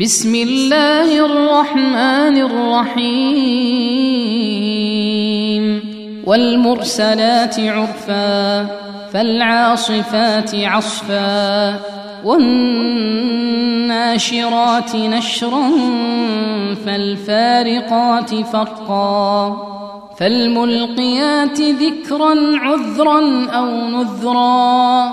بسم الله الرحمن الرحيم. والمرسلات عرفا فالعاصفات عصفا والناشرات نشرا فالفارقات فرقا فالملقيات ذكرا عذرا أو نذرا.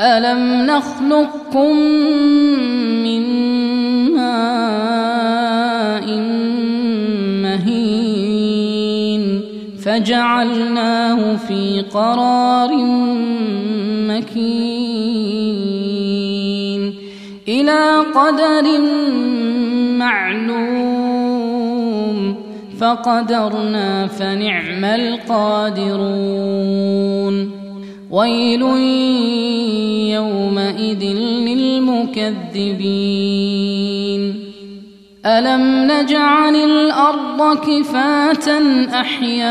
الم نخلقكم من ماء مهين فجعلناه في قرار مكين إلى قدر معلوم فقدرنا فنعم القادرون ويل يومئذ للمكذبين. ألم نجعل الأرض كفاه أحياء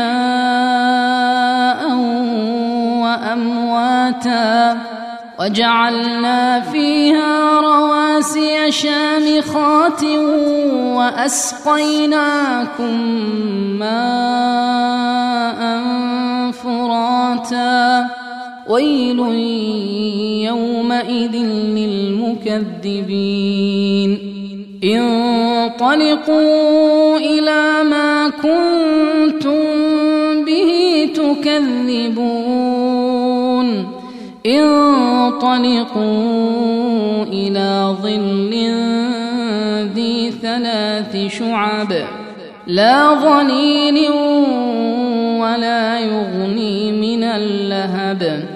وأمواتا وجعلنا فيها رواسي شامخات وأسقيناكم ماء فراتا ويل يومئذ للمكذبين. انطلقوا إلى ما كنتم به تكذبون. انطلقوا إلى ظل ذي ثلاث شعب. لا ظليل ولا يغني من اللهب.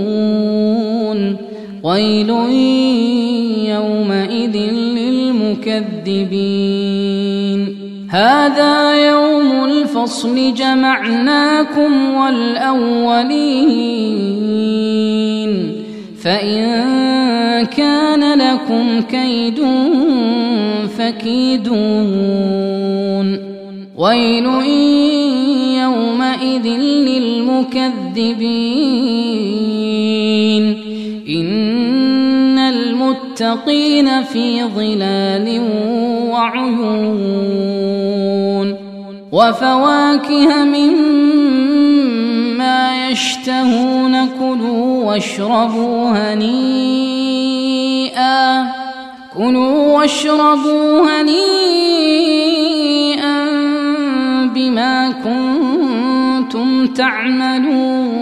ويل يومئذ للمكذبين. هذا يوم الفصل جمعناكم والأولين. فإن كان لكم كيد فكيدون. ويل يومئذ للمكذبين. المتقين في ظلال وعيون وفواكه مما يشتهون كلوا واشربوا هنيئا كلوا واشربوا هنيئا بما كنتم تعملون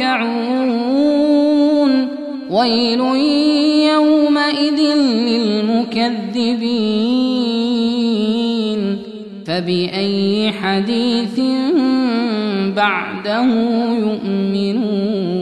يركعون ويل يومئذ للمكذبين. فبأي حديث بعده يؤمنون.